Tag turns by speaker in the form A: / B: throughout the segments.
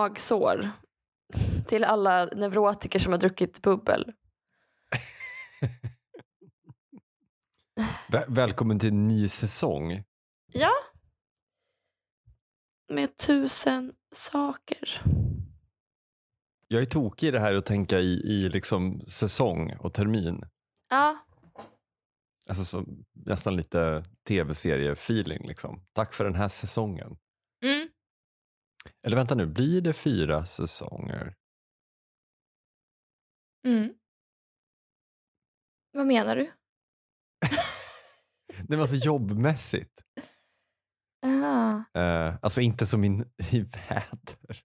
A: magsår till alla neurotiker som har druckit bubbel.
B: Väl- välkommen till en ny säsong.
A: Ja. Med tusen saker.
B: Jag är tokig i det här att tänka i, i liksom säsong och termin.
A: Ja,
B: Alltså så, nästan lite tv-serie-feeling. Liksom. Tack för den här säsongen. Eller vänta nu, blir det fyra säsonger?
A: Mm. Vad menar du?
B: Det var så jobbmässigt.
A: Aha.
B: Eh, alltså inte som in, i väder.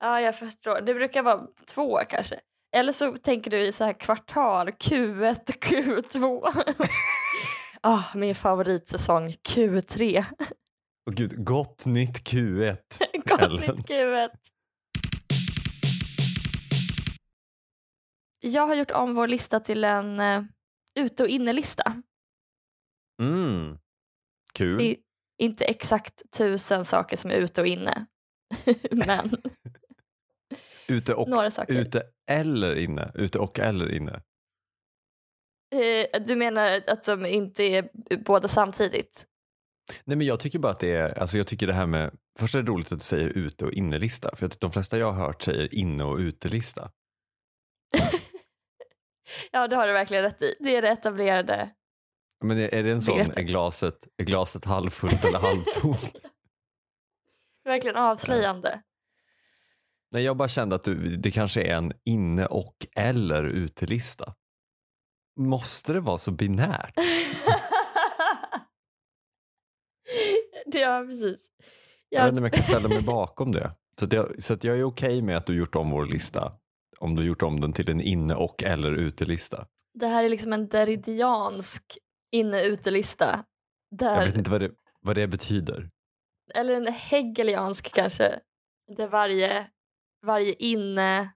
A: Ja, jag förstår. Det brukar vara två kanske. Eller så tänker du i så här kvartal, Q1 och Q2. Ah, min favoritsäsong, Q3.
B: Och gud, gott nytt Q1.
A: Q1. Jag har gjort om vår lista till en uh, ute och innelista.
B: Mm. Kul.
A: Det är inte exakt tusen saker som är ute och inne. Men
B: Ute och
A: några saker.
B: ute eller inne. Ute och eller inne.
A: Eh, du menar att de inte är båda samtidigt?
B: Nej men jag tycker bara att det är, alltså jag tycker det här med, först är det roligt att du säger ute och innelista. För att de flesta jag har hört säger inne och utelista.
A: Ja, det har du verkligen rätt i. Det är det etablerade.
B: Men är, det en sån, är glaset, är glaset halvfullt eller halvtomt?
A: Verkligen avslöjande.
B: Nej jag bara kände att du, det kanske är en inne och eller utelista. Måste det vara så binärt?
A: ja, precis.
B: Jag vet
A: Ja,
B: inte om jag kan ställa mig bakom det. Så, att jag, så att jag är okej med att du gjort om vår lista. Om du gjort om den till en inne och eller utelista.
A: det här är liksom en deridiansk inne-utelista.
B: Jag
A: Där,
B: vet inte vad det, vad det betyder.
A: eller en hegeliansk kanske. Där varje, varje inne-sak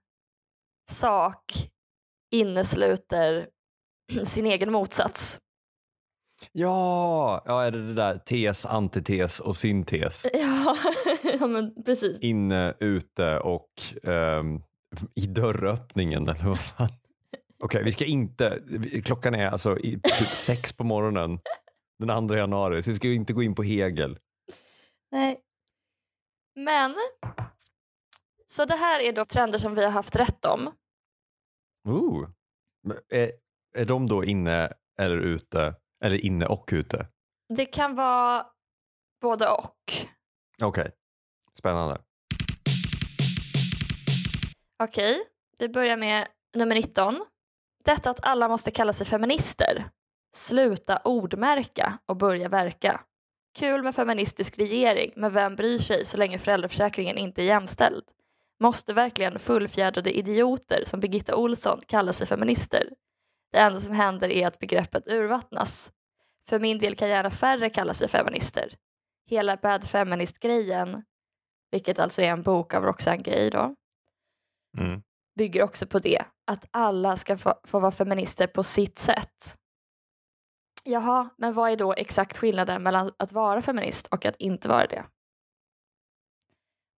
A: innesluter sin egen motsats.
B: Ja, ja är det det där tes, antites och syntes?
A: Ja, ja men precis.
B: Inne, ute och ehm, i dörröppningen eller vad fan? Okej, vi ska inte, klockan är alltså i, typ sex på morgonen den 2 januari, så vi ska inte gå in på Hegel.
A: Nej. Men, så det här är då trender som vi har haft rätt om.
B: Ooh. Är, är de då inne eller ute? Eller inne och ute?
A: Det kan vara både och.
B: Okej, spännande.
A: Okej, det börjar med nummer 19. Detta att alla måste kalla sig feminister. Sluta ordmärka och börja verka. Kul med feministisk regering, men vem bryr sig så länge föräldraförsäkringen inte är jämställd? Måste verkligen fullfjädrade idioter som Birgitta Olsson kalla sig feminister? Det enda som händer är att begreppet urvattnas. För min del kan gärna färre kalla sig feminister. Hela Bad Feminist-grejen, vilket alltså är en bok av Roxane Gay då,
B: Mm.
A: bygger också på det. Att alla ska få, få vara feminister på sitt sätt. Jaha, men vad är då exakt skillnaden mellan att vara feminist och att inte vara det?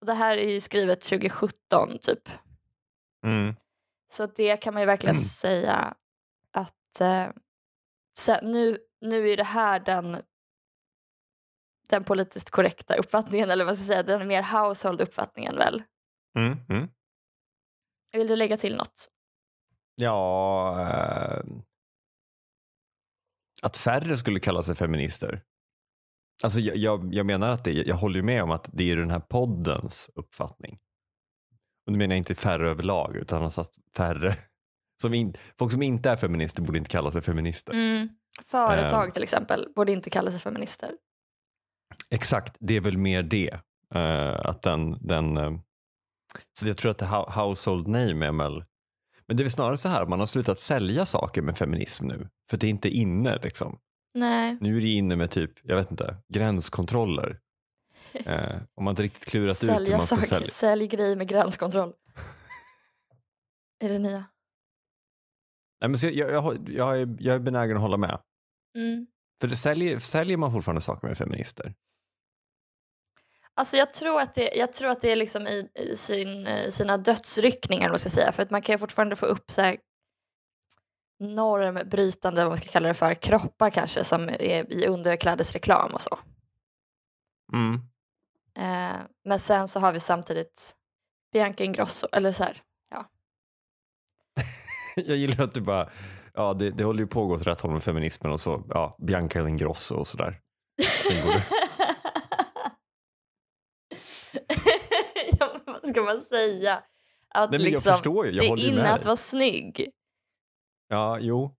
A: Och det här är ju skrivet 2017 typ.
B: Mm.
A: Så det kan man ju verkligen
B: Mm.
A: säga att eh, nu, nu är det här den, den politiskt korrekta uppfattningen, eller vad ska jag säga, den mer household uppfattningen väl?
B: Mm. Mm.
A: Vill du lägga till något?
B: Ja, eh, att färre skulle kalla sig feminister. Alltså jag, jag, jag menar att det, jag håller med om att det är den här poddens uppfattning. Och nu menar jag inte färre överlag utan alltså att färre, som in, folk som inte är feminister borde inte kalla sig feminister.
A: Mm. Företag
B: Eh.
A: till exempel borde inte kalla sig feminister.
B: Exakt, det är väl mer det. eh, att den, den, eh, så jag tror att det hou- household name är väl men det är väl snarare så här, man har slutat sälja saker med feminism nu. För det är inte inne liksom.
A: Nej.
B: Nu är det inne med typ, jag vet inte, gränskontroller. Eh, om man inte riktigt klurat ut hur
A: Sälja
B: man ska
A: saker,
B: sälja.
A: sälj grejer med gränskontroll. är det nya?
B: Nej, men jag, jag, jag, är, jag är benägen att hålla med.
A: Mm.
B: För det säljer, säljer man fortfarande saker med feminister?
A: Alltså jag tror att det, jag tror att det är liksom i, i sin, i sina dödsryckningar, man ska säga. För att man kan fortfarande få upp så här normbrytande, vad man ska kalla det för, kroppar kanske som är i underklädesreklam och så.
B: Mm.
A: Eh, men sen så har vi samtidigt Bianca Ingrosso, eller så här,
B: Jag gillar att du bara, ja det, det håller ju på att gå åt rätt håll med feminismen och så, ja, Bianca Ingrosso och sådär.
A: Ja, vad ska man säga? Att
B: Nej, men jag
A: liksom,
B: förstår ju, jag
A: det är inne att vara snygg.
B: Ja, jo.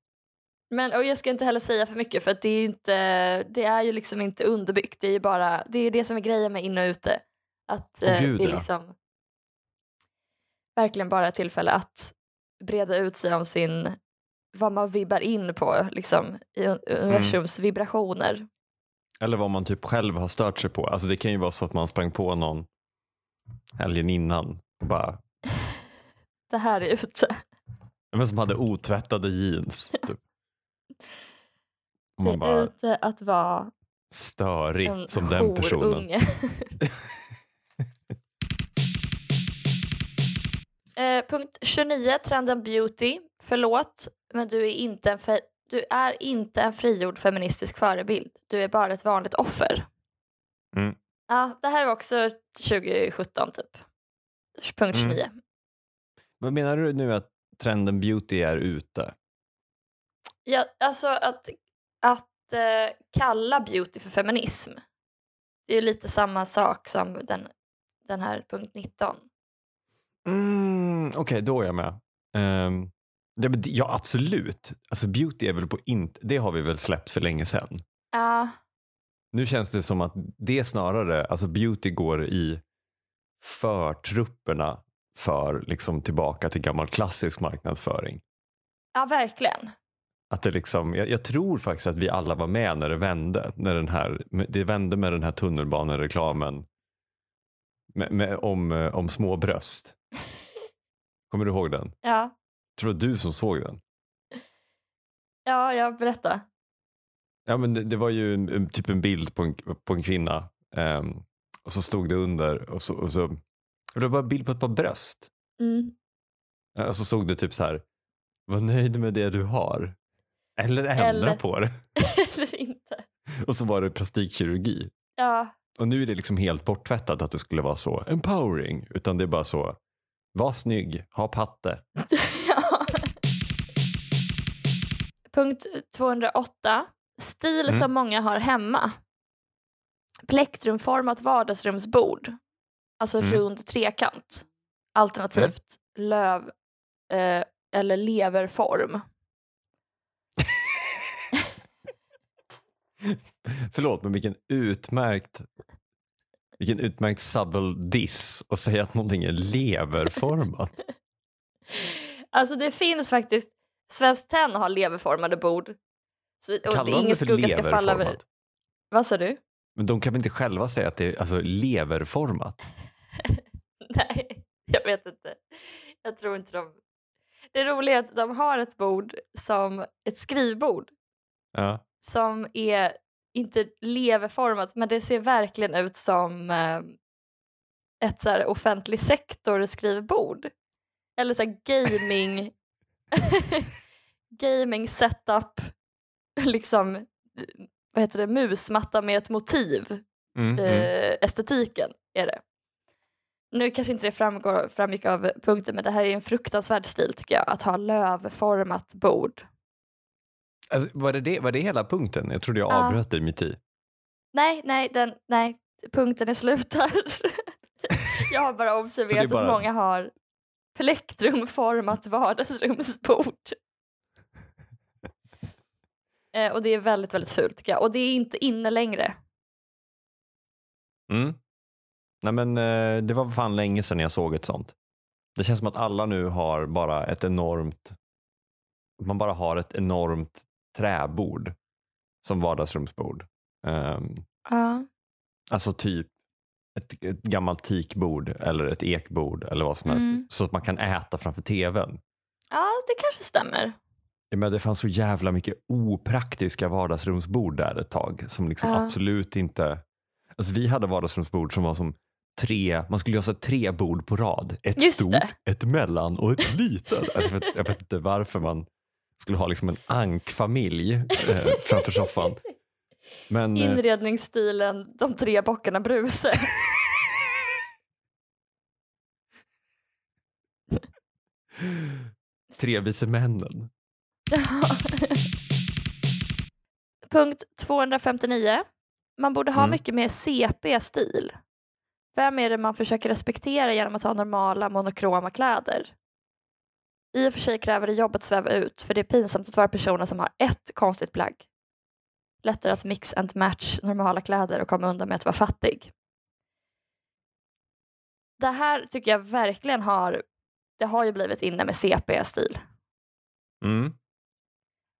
A: Men och jag ska inte heller säga för mycket för det är, inte, det är ju liksom inte underbyggt. Det är ju bara, det är det som är grejen med inne och ute. Att eh,
B: gud,
A: det är
B: ja.
A: liksom verkligen bara ett tillfälle att breda ut sig om sin, vad man vibbar in på liksom, i un- universums vibrationer.
B: Eller vad man typ själv har stört sig på. Alltså det kan ju vara så att man sprang på någon helgen innan och bara,
A: Det här är ute.
B: men som hade otvättade jeans. Typ.
A: Det är
B: bara,
A: ute att vara
B: störig
A: en
B: som den personen.
A: eh, punkt 29, trenden beauty. Förlåt, men du är inte en, fe- du är inte en frigjord feministisk förebild. Du är bara ett vanligt offer.
B: Mm.
A: Ja, det här var också 2017 typ. Punkt
B: Mm.
A: 29.
B: Vad menar du nu att trenden beauty är ute?
A: Ja, alltså att, att eh, kalla beauty för feminism. Det är ju lite samma sak som den, den här punkt 19.
B: Mm, Okej, då är jag med. Ehm, det, ja, absolut. Alltså beauty är väl på inte, det har vi väl släppt för länge sedan.
A: Ja,
B: Nu känns det som att det snarare, alltså beauty går i förtrupperna för liksom tillbaka till gammal klassisk marknadsföring.
A: ja verkligen.
B: Att det liksom, jag, jag tror faktiskt att vi alla var med när det vände. När den här, det vände med den här tunnelbanereklamen med, med, om, eh, om små bröst. Kommer du ihåg den?
A: Ja,
B: tror var du som såg den.
A: ja jag berättar.
B: Ja, men det, det var ju en, en, typ en bild på en, på en kvinna ehm, och så stod det under och så, och så och det var en bild på ett par bröst.
A: Mm.
B: Och så stod det typ så här, var nöjd med det du har. Eller ändra
A: Eller-
B: på det.
A: Eller inte.
B: Och så var det plastikkirurgi.
A: Ja,
B: Och nu är det liksom helt borttvättat att det skulle vara så empowering. Utan det är bara så, var snygg, ha patte.
A: ja. Punkt 208. Stil
B: Mm.
A: som många har hemma. Plektrumformat vardagsrumsbord. Alltså
B: Mm.
A: rund trekant. Alternativt löv eh, eller leverform.
B: Förlåt, men vilken utmärkt vilken utmärkt subtle diss och säga att någonting är leverformat.
A: Alltså det finns faktiskt, Svenskt Tenn har leverformade bord. Så, och
B: Kallar de det för
A: skugga ska falla över.
B: leverformat?
A: Vad sa du?
B: Men de kan väl inte själva säga att det är alltså, leverformat?
A: Nej, jag vet inte. Jag tror inte de... Det roliga är att de har ett bord som ett skrivbord
B: Ja.
A: som är inte leverformat men det ser verkligen ut som eh, ett så här offentlig sektor skrivbord. Eller så här gaming gaming setup liksom vad heter det, musmatta med ett motiv
B: Mm, mm.
A: eh, estetiken är det. Nu kanske inte det framgår, framgick av punkten men det här är en fruktansvärd stil tycker jag, att ha lövformat bord.
B: Alltså, var, det det, var det hela punkten? Jag trodde jag
A: Ja.
B: avbröt dig mitt i.
A: Nej, nej, den, nej, punkten är slut här. jag har bara observerat
B: bara-
A: att många har plektrumformat vardagsrumsbord. eh, och det är väldigt, väldigt fult tycker jag. Och det är inte inne längre.
B: Mm. Nej men eh, det var fan länge sedan jag såg ett sånt. Det känns som att alla nu har bara ett enormt, man bara har ett enormt träbord som vardagsrumsbord. Ehm,
A: Ja.
B: alltså typ ett, ett gammalt teakbord eller ett ekbord eller vad som helst.
A: Mm.
B: Så att man kan äta framför tvn.
A: ja, det kanske stämmer.
B: Men det fanns så jävla mycket opraktiska vardagsrumsbord där ett tag som liksom
A: Ja.
B: absolut inte... Alltså vi hade vardagsrumsbord som var som tre, man skulle göra tre bord på rad. Ett
A: Just
B: stort,
A: det.
B: ett mellan och ett litet. Alltså jag, vet, jag vet inte varför man skulle ha liksom en ankfamilj eh, framför soffan. Men eh,
A: Inredningsstilen De tre bockarna Bruse.
B: tre vise männen.
A: Punkt 259. Man borde ha
B: Mm.
A: mycket mer CP-stil. Vem är det man försöker respektera genom att ha normala monokroma kläder? I och för sig kräver det jobb att sväva ut för det är pinsamt att vara personen som har ett konstigt plagg. Lättare att mix and match normala kläder och komma undan med att vara fattig. Det här tycker jag verkligen har, det har ju blivit inne med CP-stil.
B: Mm.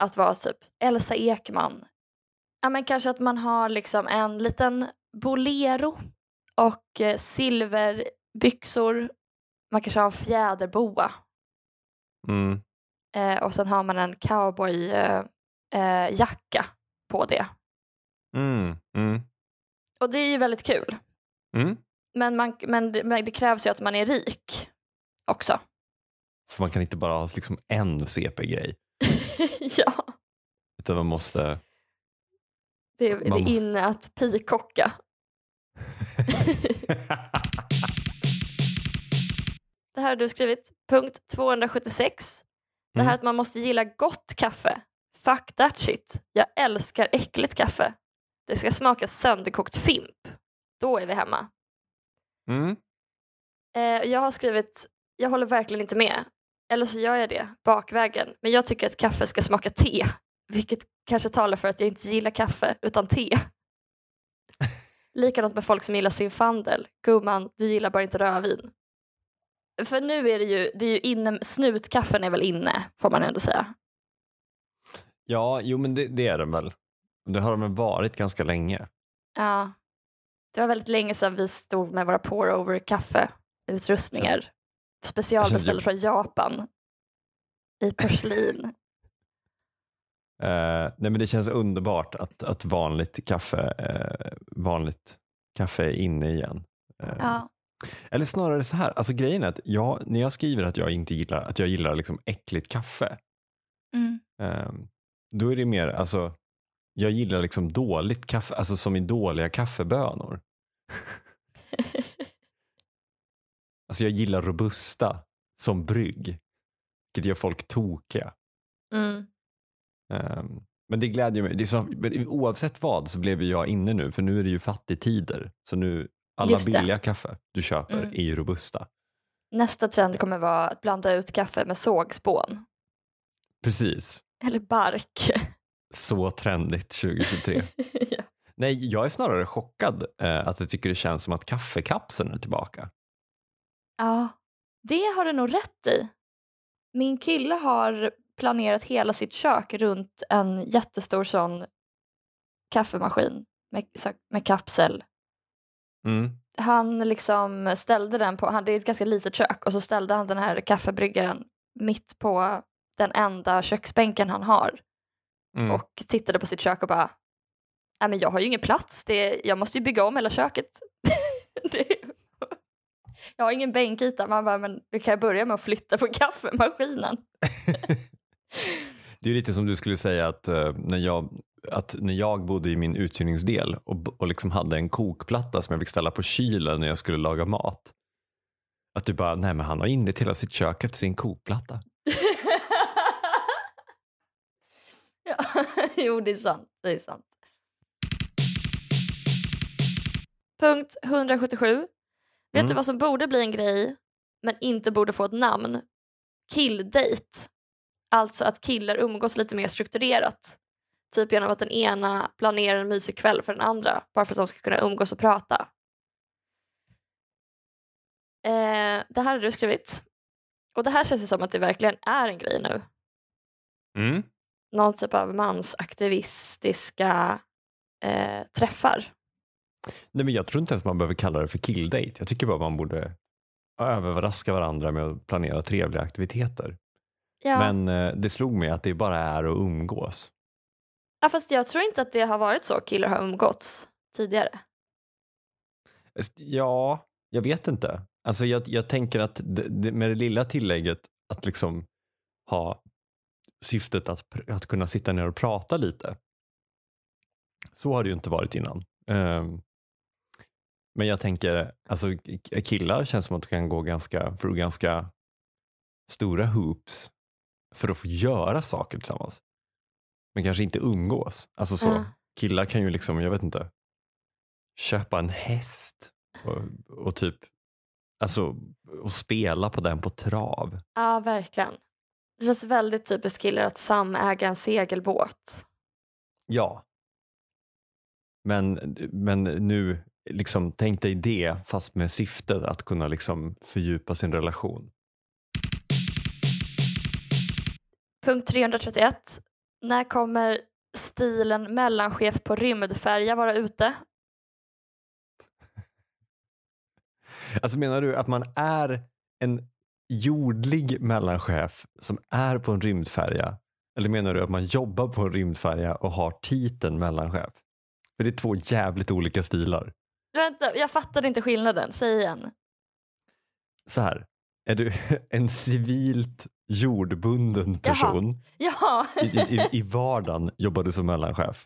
A: att vara typ Elsa Ekman. Ja, men kanske att man har liksom en liten bolero och eh, silverbyxor. Man kanske har en fjäderboa
B: Mm.
A: eh, och sen har man en cowboyjacka eh, eh, på det.
B: Mm. Mm.
A: Och det är ju väldigt kul.
B: Mm.
A: Men, man, men, det- men det krävs ju att man är rik också.
B: För man kan inte bara ha liksom en CP-grej.
A: ja,
B: Utan man måste...
A: det, är- det
B: Man-
A: är inne att pikocka. Det här har du skrivit. Punkt 276. Det här
B: Mm.
A: att man måste gilla gott kaffe. Fuck that shit. Jag älskar äckligt kaffe. Det ska smaka sönderkokt fimp. Då är vi hemma.
B: Mm.
A: Eh, jag har skrivit, jag håller verkligen inte med. Eller så gör jag det bakvägen. Men jag tycker att kaffe ska smaka te. Vilket kanske talar för att jag inte gillar kaffe utan te. Likadant med folk som gillar Zinfandel. Gumman, du gillar bara inte rödvin. För nu är det ju, det är ju inne, snutkaffen är väl inne, får man ändå säga.
B: Ja, jo men det, det är den väl. Det har de väl varit ganska länge.
A: Ja. Det var väldigt länge sedan vi stod med våra pour-over kaffeutrustningar. Specialbeställda från Japan. I porslin.
B: Eh, nej men det känns underbart att, att vanligt kaffe, eh, vanligt kaffe är inne igen. Eh,
A: Ja.
B: Eller snarare så här, alltså grejen är att jag, när jag skriver att jag inte gillar, att jag gillar liksom äckligt kaffe,
A: Mm.
B: eh, då är det mer, alltså jag gillar liksom dåligt kaffe, alltså som i dåliga kaffebönor. Alltså jag gillar robusta som brygg, vilket gör folk tokiga.
A: Mm.
B: Ehm, men det glädjer mig. Det är så, oavsett vad så blev jag inne nu, för nu är det ju fattigtider. Så nu, alla billiga kaffe du köper
A: Mm.
B: är ju robusta.
A: Nästa trend kommer vara att blanda ut kaffe med sågspån.
B: Precis.
A: Eller bark.
B: Så trendigt 2023.
A: ja.
B: Nej, jag är snarare chockad eh, att jag tycker det känns som att kaffekapseln är tillbaka.
A: ja, det har du nog rätt i. Min kille har planerat hela sitt kök runt en jättestor sån kaffemaskin med, med kapsel.
B: Mm.
A: Han liksom ställde den på, han det är ett ganska litet kök och så ställde han den här kaffebryggaren mitt på den enda köksbänken han har.
B: Mm.
A: och tittade på sitt kök och bara Nej men jag har ju ingen plats, det, jag måste ju bygga om hela köket. det, jag har ingen bänkyta, man bara men du kan börja med att flytta på kaffemaskinen.
B: Det är lite som du skulle säga att, eh, när, jag, att när jag bodde i min uthyrningsdel och, och liksom hade en kokplatta som jag fick ställa på kylen när jag skulle laga mat. Att du bara, nej men han har inrett hela sitt kök efter sin kokplatta.
A: ja, jo det är sant, det är sant. Punkt 177. Vet
B: Mm.
A: du vad som borde bli en grej men inte borde få ett namn? Killdate. Alltså att killar umgås lite mer strukturerat. Typ genom att den ena planerar en mysig kväll för den andra bara för att de ska kunna umgås och prata. Eh, det här har du skrivit. Och det här känns ju som att det verkligen är en grej nu.
B: Mm.
A: Någon typ av mansaktivistiska eh, träffar.
B: Nej, men jag tror inte ens man behöver kalla det för killdate. Jag tycker bara man borde överraska varandra med att planera trevliga aktiviteter.
A: Ja.
B: Men eh, det slog mig att det bara är att umgås
A: ja, fast jag tror inte att det har varit så killar har umgåtts tidigare.
B: Ja, jag vet inte. Alltså jag, jag tänker att det, det, med det lilla tillägget att liksom ha syftet att, att kunna sitta ner och prata lite. Så har det ju inte varit innan. Um, men jag tänker, alltså killar känns som att de kan gå ganska, för ganska stora hoops för att få göra saker tillsammans. Men kanske inte umgås. Alltså så,
A: Ja.
B: killar kan ju liksom, jag vet inte, köpa en häst och, och typ Alltså, och spela på den på trav.
A: Ja, verkligen. Det känns väldigt typiskt killar att samäga en segelbåt.
B: Ja. Men, men nu, liksom, tänk dig det fast med syftet att kunna liksom fördjupa sin relation.
A: Punkt 331. När kommer stilen mellanchef på rymdfärja vara ute?
B: Alltså menar du att man är en jordlig mellanchef som är på en rymdfärja? Eller menar du att man jobbar på en rymdfärja och har titeln mellanchef? För det är två jävligt olika stilar.
A: Vänta, jag fattade inte skillnaden. Säg igen.
B: Så här, är du en civilt jordbunden person
A: Ja,
B: i, i, i vardagen jobbar du som mellanchef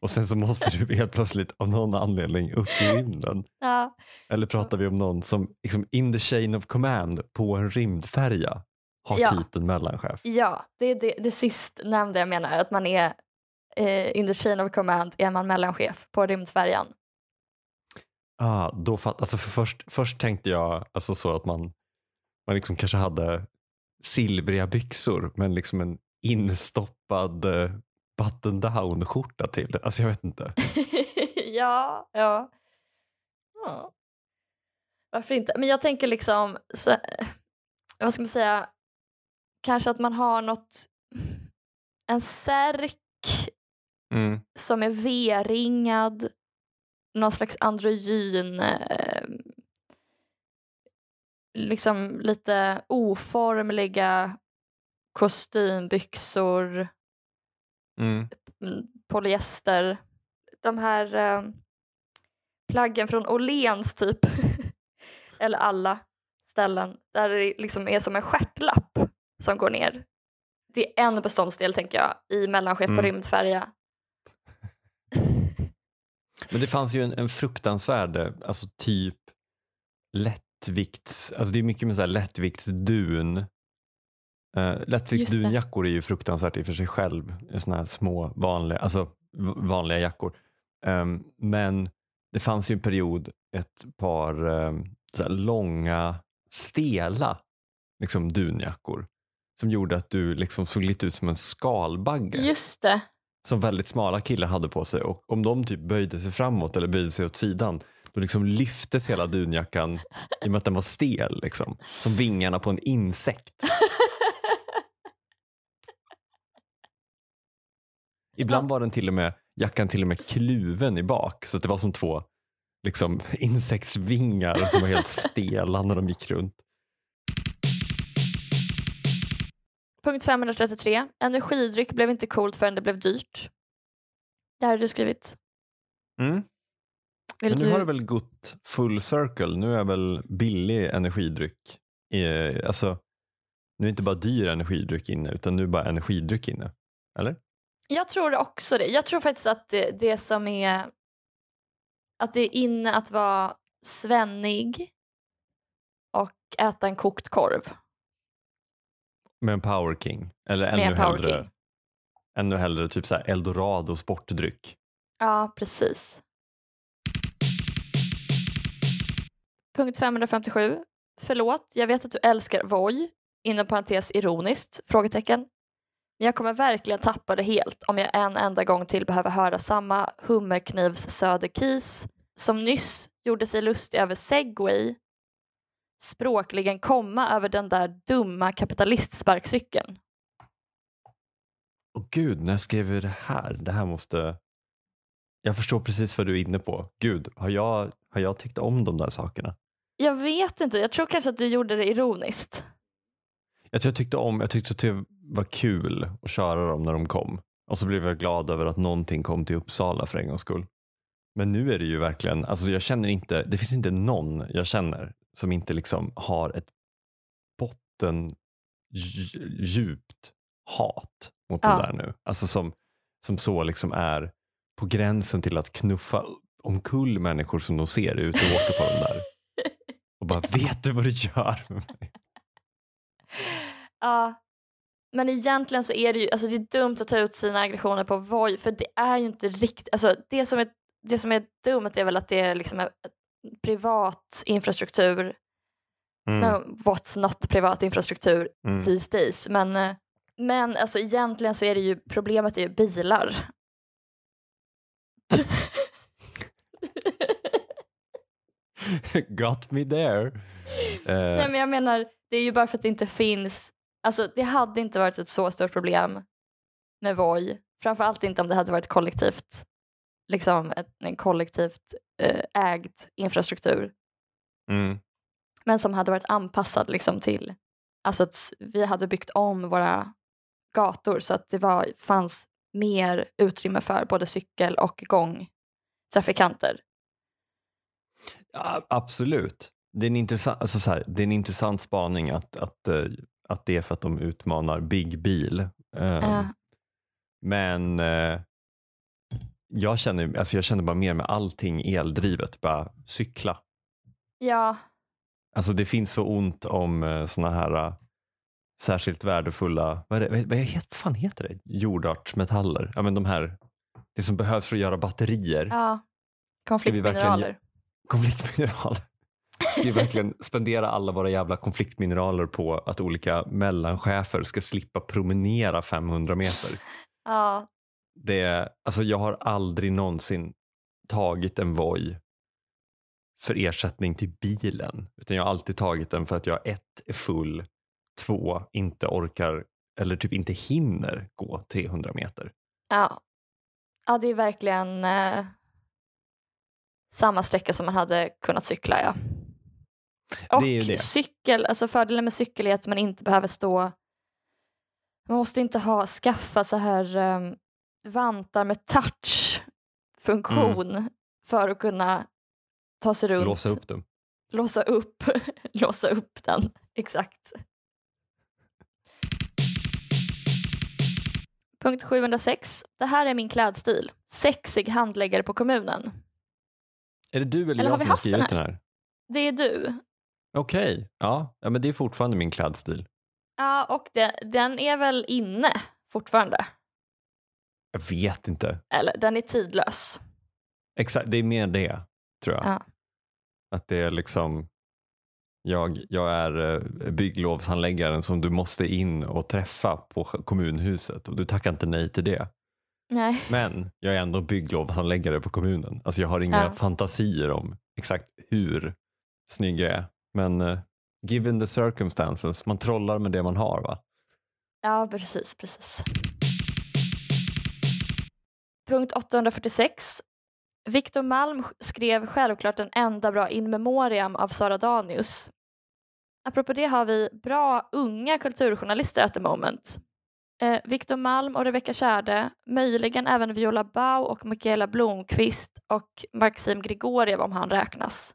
B: och sen så måste du helt plötsligt av någon anledning upp i rymden.
A: ja.
B: Eller pratar vi om någon som liksom in the chain of command på en rymdfärja har
A: Ja.
B: titeln mellanchef?
A: ja det är det, det sistnämnda jag menar. Att man är eh, in the chain of command är man mellanchef på rymdfärjan.
B: Ah, då fatt, alltså för först, först tänkte jag alltså så att man, man liksom kanske hade silvriga byxor men liksom en instoppad eh, button down skjorta till. Alltså jag vet inte.
A: ja, ja. ja. Varför inte? Men jag tänker liksom, så, vad ska man säga, kanske att man har något, en särk
B: Mm.
A: som är V-ringad, någon slags androgyn, eh, liksom lite oformliga kostymbyxor,
B: Mm.
A: mm, polyester. De här eh, plaggen från Åhléns typ, eller alla ställen där det liksom är som en stjärtlapp som går ner. Det är en beståndsdel tänker jag i mellanchef på
B: Mm.
A: rymdfärja.
B: Men det fanns ju en, en fruktansvärd, eh, alltså typ lättvikts, alltså det är mycket med så här lättviktsdun. Uh, lättviktsdunjackor är ju fruktansvärt i för sig själv, sådana här små vanliga, alltså vanliga jackor. Ehm, men det fanns ju en period, ett par um, långa, stela liksom dunjackor som gjorde att du liksom såg lite ut som en skalbagge
A: Just det.
B: som väldigt smala killar hade på sig och om de typ böjde sig framåt eller böjde sig åt sidan då liksom lyftes hela dunjackan i och med att den var stel liksom. Som vingarna på en insekt. Ibland var den till och med, jackan till och med kluven i bak så att det var som två liksom, insektsvingar som var helt stela när de gick runt.
A: Punkt 533. Energidryck blev inte coolt förrän det blev dyrt. Det här har du skrivit.
B: Mm. Men nu har det väl gått full circle. Nu är väl billig energidryck, eh, alltså nu är inte bara dyr energidryck inne utan nu är bara energidryck inne. Eller?
A: Jag tror också det. Jag tror faktiskt att det, det som är att det är inne att vara svennig och äta en kokt korv.
B: Med en Power King. Eller
A: Med
B: ännu
A: en Power
B: hellre,
A: King.
B: ännu hellre typ så här Eldorado sportdryck.
A: Ja, precis. Punkt 557. Förlåt, jag vet att du älskar Voi, inom parentes ironiskt, frågetecken. Men jag kommer verkligen tappa det helt om jag en enda gång till behöver höra samma hummerknivs söderkis som nyss gjorde sig lustig över segway språkligen komma över den där dumma kapitalistsparkcykeln.
B: Åh gud, när skrev vi det här? Det här måste... Jag förstår precis vad du är inne på. Gud, har jag, har jag tyckt om de där sakerna?
A: Jag vet inte, jag tror kanske att du gjorde det ironiskt.
B: Jag, jag, tyckte om, jag tyckte att det var kul att köra dem när de kom. Och så blev jag glad över att någonting kom till Uppsala för en gångs skull. Men nu är det ju verkligen, alltså jag känner inte, det finns inte någon jag känner som inte liksom har ett botten dj- djupt hat mot
A: Ja.
B: det där nu. Alltså som, som så liksom är på gränsen till att knuffa omkull människor som de ser ut och åker på den där. Bara, vet du vad du gör med mig?
A: Ja, men egentligen så är det ju alltså det är dumt att ta ut sina aggressioner på Voi för det är ju inte riktigt, alltså det som är, det som är dumt är väl att det är liksom en privat infrastruktur,
B: Mm,
A: men what's not privat infrastruktur
B: mm.
A: these days. Men, eh, men alltså egentligen så är det ju problemet är ju bilar.
B: Got me there. Eh,
A: Nej men jag menar, det är ju bara för att det inte finns, alltså det hade inte varit ett så stort problem med Voi, framförallt inte om det hade varit kollektivt, liksom ett, en kollektivt eh, ägd infrastruktur,
B: mm.
A: men som hade varit anpassad liksom till, alltså att vi hade byggt om våra gator så att det var, fanns mer utrymme för både cykel och gångtrafikanter.
B: Ja, absolut. Det är en intressant, alltså så här, det är en intressant spaning att, att, eh, att det är för att de utmanar Big Bil. Eh,
A: Ja.
B: Men eh, jag, känner, alltså jag känner bara mer med allting eldrivet, bara cykla.
A: Ja,
B: Alltså det finns så ont om uh, såna här särskilt värdefulla, vad, är det, vad, vad het- fan heter det? Jordartsmetaller. Ja, men de här, det som behövs för att göra batterier.
A: ja. konfliktmineraler.
B: Konfliktmineral. Vi verkligen spendera alla våra jävla konfliktmineraler på att olika mellanchefer ska slippa promenera 500 meter?
A: Ja,
B: Det alltså jag har aldrig någonsin tagit en Voi för ersättning till bilen. Utan jag har alltid tagit den för att jag ett är full, två inte orkar eller typ inte hinner gå 300 meter.
A: Ja, ja det är verkligen eh, samma sträcka som man hade kunnat cykla. Ja. Och cykel, alltså fördelen med cykel är att man inte behöver stå, man måste inte ha, skaffa så här um, vantar med touch-funktion för att kunna ta sig runt.
B: Mm. Låsa upp dem.
A: Låsa upp, låsa upp den, exakt. Punkt 706. Det här är min klädstil. Sexig handläggare på kommunen.
B: Är det du eller,
A: Eller
B: jag
A: har
B: som har
A: haft den
B: skrivit
A: här?
B: den här?
A: Det är du.
B: Okej, ja. ja, men det är fortfarande min klädstil.
A: Ja, och det, den är väl inne fortfarande?
B: Jag vet inte.
A: Eller den är tidlös.
B: Exakt, det är mer det tror jag.
A: Ja.
B: Att det är liksom, jag, jag är eh, bygglovshandläggaren som du måste in och träffa på kommunhuset och du tackar inte nej till det.
A: Nej.
B: Men jag är ändå bygglovshandläggare på kommunen. Alltså jag har inga
A: Ja.
B: fantasier om exakt hur snygg jag är. Men eh, given the circumstances, man trollar med det man har va?
A: Ja, precis, precis. Punkt 846. Victor Malm skrev självklart den enda bra in memoriam av Sara Danius. Apropå det har vi bra unga kulturjournalister at the moment. Eh, Victor Malm och Rebecca Tjärde, möjligen även Viola Bau och Mikaela Blomqvist och Maxim Grigoriev om han räknas.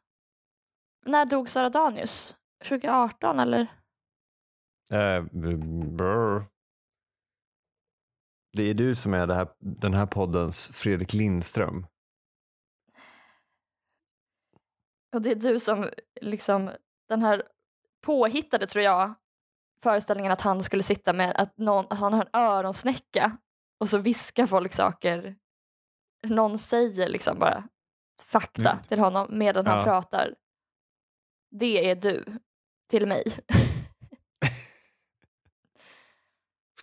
A: När dog Sara Danius? 2018 eller?
B: Eh, brr. Det är du som är här, den här poddens Fredrik Lindström.
A: Och det är du som liksom den här påhittade tror jag föreställningen att han skulle sitta med att, någon, han har en öronsnäcka och så viskar folk saker. Någon säger liksom bara fakta
B: Mm.
A: till honom medan han
B: Ja.
A: pratar. Det är du till mig.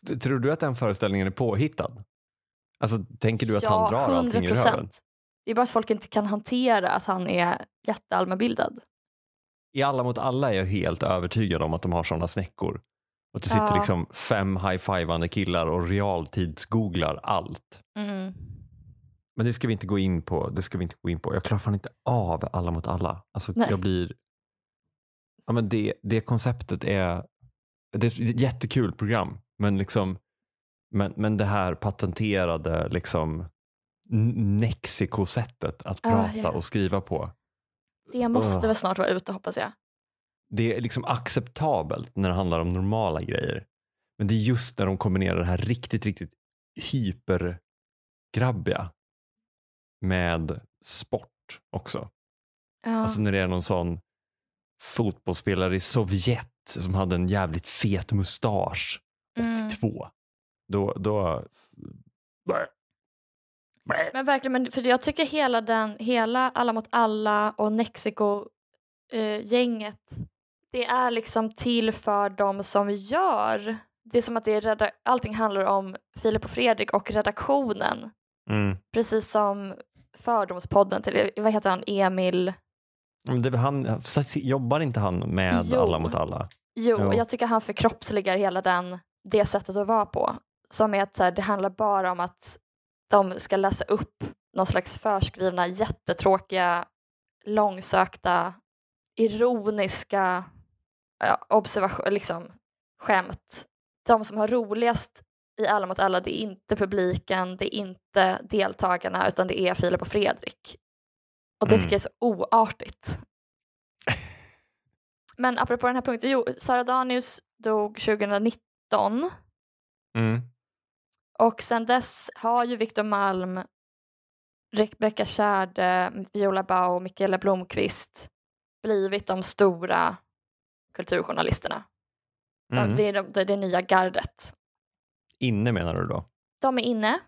B: Tror du att den föreställningen är påhittad? Alltså tänker du att
A: ja,
B: han drar allting ur röven?
A: Det är bara att folk inte kan hantera att han är jätteallmänbildad.
B: I Alla mot alla är jag helt övertygad om att de har sådana snäckor. Och att det sitter
A: Ja.
B: liksom fem high-fivande killar och realtidsgooglar allt.
A: Mm.
B: Men det ska vi inte gå in på. Det ska vi inte gå in på. Jag klarar fan inte av Alla mot alla. Alltså,
A: Nej.
B: jag blir... Ja, men det, det konceptet är det är ett jättekul program, men liksom men, men det här patenterade liksom Nexiko-sättet att
A: Ah,
B: prata
A: ja,
B: och skriva på.
A: Det måste
B: Ugh.
A: väl snart vara ute hoppas jag.
B: Det är liksom acceptabelt när det handlar om normala grejer. Men det är just när de kombinerar det här riktigt, riktigt hypergrabbiga med sport också.
A: Ja.
B: Alltså när det är någon sån fotbollsspelare i Sovjet som hade en jävligt fet mustasch
A: Mm.
B: 82. Då, då...
A: Men verkligen, men för jag tycker hela den, hela Alla mot alla och Nexiko-gänget, det är liksom till för de som gör. Det är som att det är reda- allting handlar om Filip och Fredrik och redaktionen.
B: Mm.
A: Precis som Fördomspodden till, vad heter han, Emil?
B: Det, han, jobbar inte han med
A: Jo.
B: Alla mot alla?
A: Jo,
B: Jo.
A: jag tycker han förkroppsligar hela den, det sättet att vara på. Som är att här, det handlar bara om att de ska läsa upp någon slags förskrivna jättetråkiga, långsökta, ironiska ja, observation, liksom, skämt. De som har roligast i Alla mot alla, det är inte publiken, det är inte deltagarna, utan det är Filip och Fredrik. Och det
B: Mm.
A: tycker jag är så oartigt. Men apropå den här punkten, jo, Sara Danius dog 2019
B: Mm.
A: Och sen dess har ju Victor Malm, Rebecca Tjärde, Viola Bau och Mikaela Blomqvist blivit de stora kulturjournalisterna. De,
B: Mm.
A: det, är de, det är det nya gardet.
B: Inne menar du då?
A: De är inne.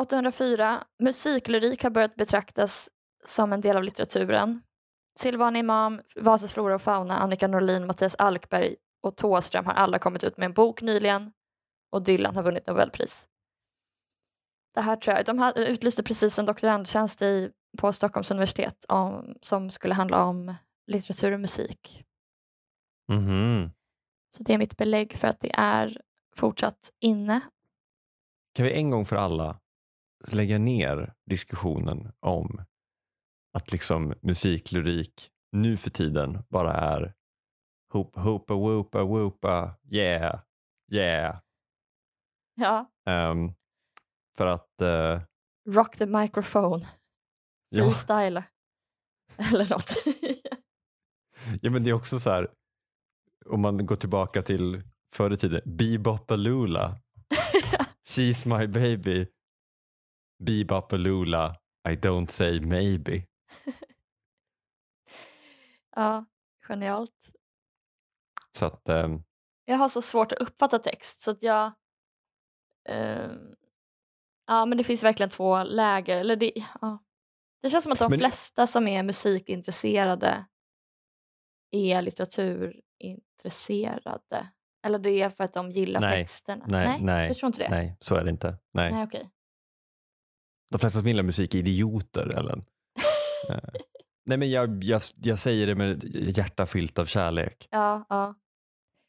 A: 804. Musiklyrik har börjat betraktas som en del av litteraturen. Silvana Imam, Vasas flora och fauna, Annika Norlin, Mattias Alkberg och Thåström har alla kommit ut med en bok nyligen och Dylan har vunnit Nobelpris. Det här tror jag, de har utlyste precis en doktorandtjänst i, på Stockholms universitet om, som skulle handla om litteratur och musik.
B: Mhm.
A: Så det är mitt belägg för att det är fortsatt inne.
B: Kan vi en gång för alla lägga ner diskussionen om att liksom musiklyrik nu för tiden bara är hoop, hoopa woopa woopa yeah yeah.
A: Ja.
B: Ehm, för att eh,
A: Rock the microphone.
B: ja,
A: Freestyle. Eller något.
B: ja men det är också så här om man går tillbaka till förr i tiden Bebopaloola She's my baby Bebopaloola I don't say maybe
A: ja, genialt.
B: Så att ehm,
A: Jag har så svårt att uppfatta text så att jag... ehm, ja, men det finns verkligen två läger. Eller det, ja. det känns som att de
B: Men-
A: flesta som är musikintresserade är litteraturintresserade. Eller det är för att de gillar
B: Nej,
A: texterna.
B: nej, nej,
A: jag tror inte det.
B: nej så är det inte nej.
A: Nej, okej.
B: De flesta som gillar musik är idioter Ellen. Eh, Nej men jag, jag, jag säger det med hjärta fyllt av kärlek.
A: Ja, ja.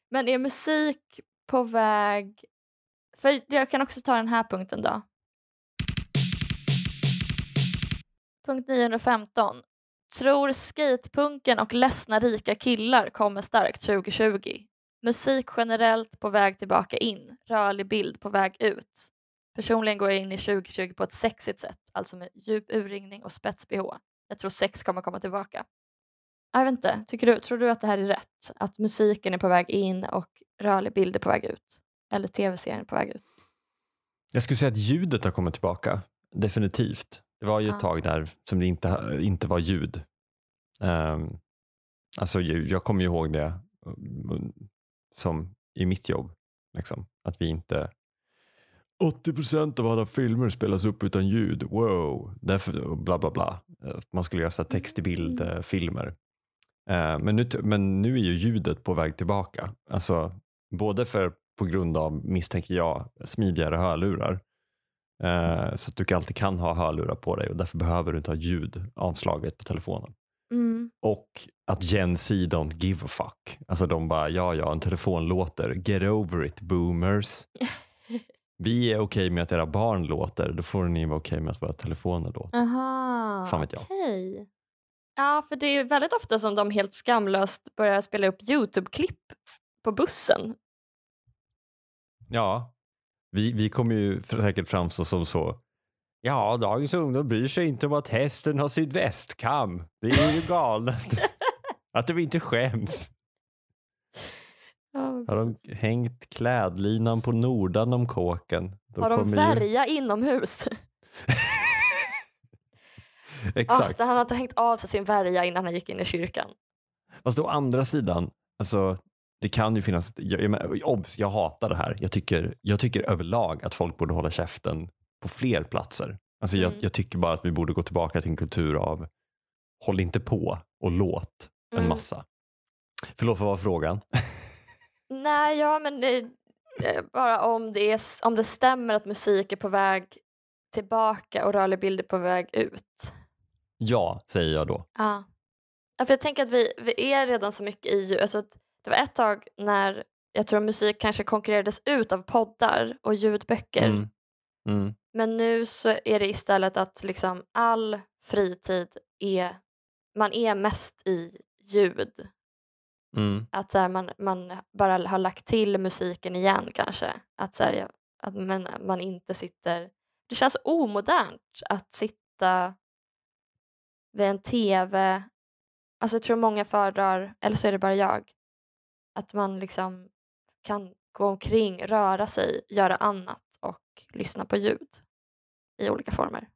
A: Men är musik på väg... För jag kan också ta den här punkten då. Punkt 915. Tror skatepunken och ledsna rika killar kommer starkt 2020. Musik generellt på väg tillbaka in, rörlig bild på väg ut. Personligen går jag in i 2020 på ett sexigt sätt, alltså med djup urringning och spets-bh. Jag tror sex kommer komma tillbaka. Jag vet inte, tycker du, tror du att det här är rätt? Att musiken är på väg in och rörlig bild är på väg ut? Eller tv-serien är på väg ut?
B: Jag skulle säga att ljudet har kommit tillbaka, definitivt. Det var ju ett
A: Ja.
B: tag där som det inte, inte var ljud. Um, alltså jag kommer ju ihåg det um, som i mitt jobb, liksom, att vi inte 80% av alla filmer spelas upp utan ljud, wow, därför bla bla bla. Eh, Man skulle göra så text till bild
A: Mm.
B: eh, filmer. Eh, men, nu, men nu är ju ljudet på väg tillbaka. Alltså, både för, på grund av, misstänker jag, smidigare hörlurar. Eh, så att du alltid kan ha hörlurar på dig och därför behöver du inte ha ljud avslaget på telefonen.
A: Mm.
B: Och att Gen Z don't give a fuck. Alltså de bara, ja ja, en telefon låter. Get over it boomers. Vi är okej med att era barn låter, då får ni vara okej med att våra telefoner låter.
A: Aha,
B: Fan vet jag.
A: okej. Ja, för det är väldigt ofta som de helt skamlöst börjar spela upp Youtube-klipp på bussen.
B: Ja, vi, vi kommer ju säkert framstå som så. Ja, dagens ungdom bryr sig inte om att hästen har sydvästkam. Det är ju galnaste. att de inte skäms.
A: Ja,
B: Har de hängt klädlinan på nordan om kåken? Då
A: Har de
B: kommer ju-
A: inomhus? Ah,
B: Exakt.
A: där han hade hängt av sig sin värja innan han gick in i kyrkan.
B: Fast å andra sidan, alltså, det kan ju finnas, jag, jag, obs, jag hatar det här. Jag tycker, jag tycker överlag att folk borde hålla käften på fler platser. Alltså, jag,
A: Mm.
B: jag tycker bara att vi borde gå tillbaka till en kultur av håll inte på och låt en
A: Mm.
B: massa. Förlåt, vad var frågan?
A: Nej, ja men det, eh, bara om det, är, om det stämmer att musik är på väg tillbaka och rörlig bild är på väg ut.
B: Ja, säger jag då.
A: Ja. ja för jag tänker att vi, vi är redan så mycket i. Alltså, det var ett tag när jag tror musik kanske konkurrerades ut av poddar och ljudböcker.
B: Mm. Mm.
A: Men nu så är det istället att liksom all fritid är, man är mest i ljud.
B: Mm.
A: Att så här, man, man bara har lagt till musiken igen kanske. Att, så här, att man, man inte sitter... Det känns omodernt att sitta vid en tv. Alltså jag tror många föredrar, eller så är det bara jag, att man liksom kan gå omkring, röra sig, göra annat och lyssna på ljud i olika former.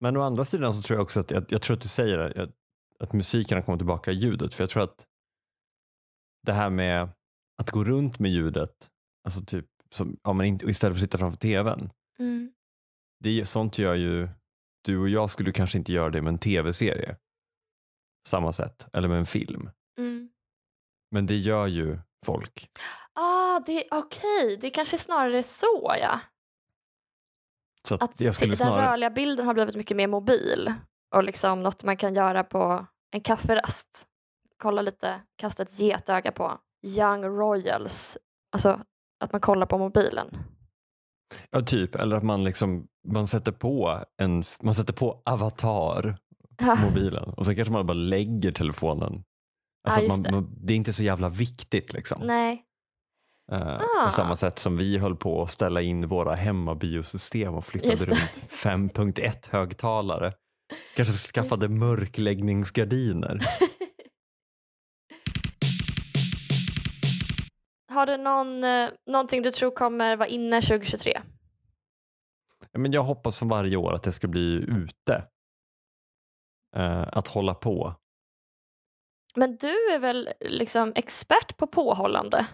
B: Men å andra sidan så tror jag också att, jag, jag tror att du säger det, att, att musiken har kommit tillbaka i ljudet. För jag tror att det här med att gå runt med ljudet, alltså typ som, ja, men istället för att sitta framför tvn. Det är, sånt gör ju, du och jag skulle kanske inte göra det med en tv-serie. Samma sätt, eller med en film.
A: Mm.
B: Men det gör ju folk.
A: Ah, det, okej, det kanske snarare är så ja.
B: Så att
A: Att
B: jag skulle
A: den
B: snarare,
A: rörliga bilden har blivit mycket mer mobil och liksom något man kan göra på en kafferast. Kolla lite, kasta ett getöga på Young Royals, alltså att man kollar på mobilen.
B: Ja, typ, eller att man liksom, man sätter på en, man sätter på avatar mobilen och så kanske man bara lägger telefonen. Alltså
A: Ja,
B: att
A: just
B: man, man, det är inte så jävla viktigt liksom.
A: Nej,
B: Eh,
A: Ah.
B: På samma sätt som vi höll på att ställa in våra hemmabiosystem och flyttade
A: det.
B: runt 5.1 högtalare. Kanske skaffade mörkläggningsgardiner.
A: har du någon, eh, någonting du tror kommer vara inne 2023?
B: Ja, Men jag hoppas för varje år att det ska bli ute. Eh, att hålla på.
A: Men du är väl liksom expert på påhållande?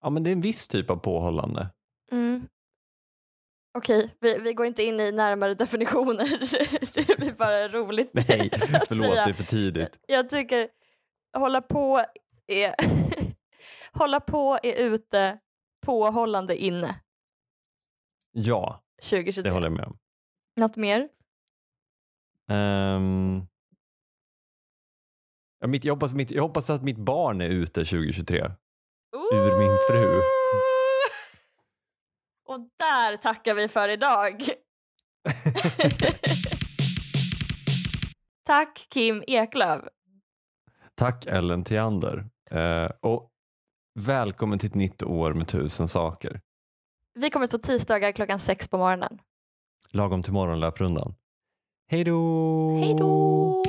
B: Ja men det är en viss typ av påhållande.
A: Mm. Okej, vi, vi går inte in i närmare definitioner. det blir bara roligt.
B: Nej, förlåt det är för tidigt.
A: Jag tycker hålla på är hålla på är ute, påhållande inne
B: Ja,
A: 2023.
B: det håller jag med om.
A: Något mer?
B: Ehm, ja, mitt, jag, hoppas, mitt, jag hoppas att mitt barn är ute 2023. Ur min fru.
A: Och där tackar vi för idag. Tack Kim Eklöf.
B: Tack Ellen Theander. Eh, och välkommen till ett nytt år med tusen saker.
A: Vi kommer på tisdagar klockan sex på morgonen.
B: Lagom till morgonlöprundan. Hej då!
A: Hej då!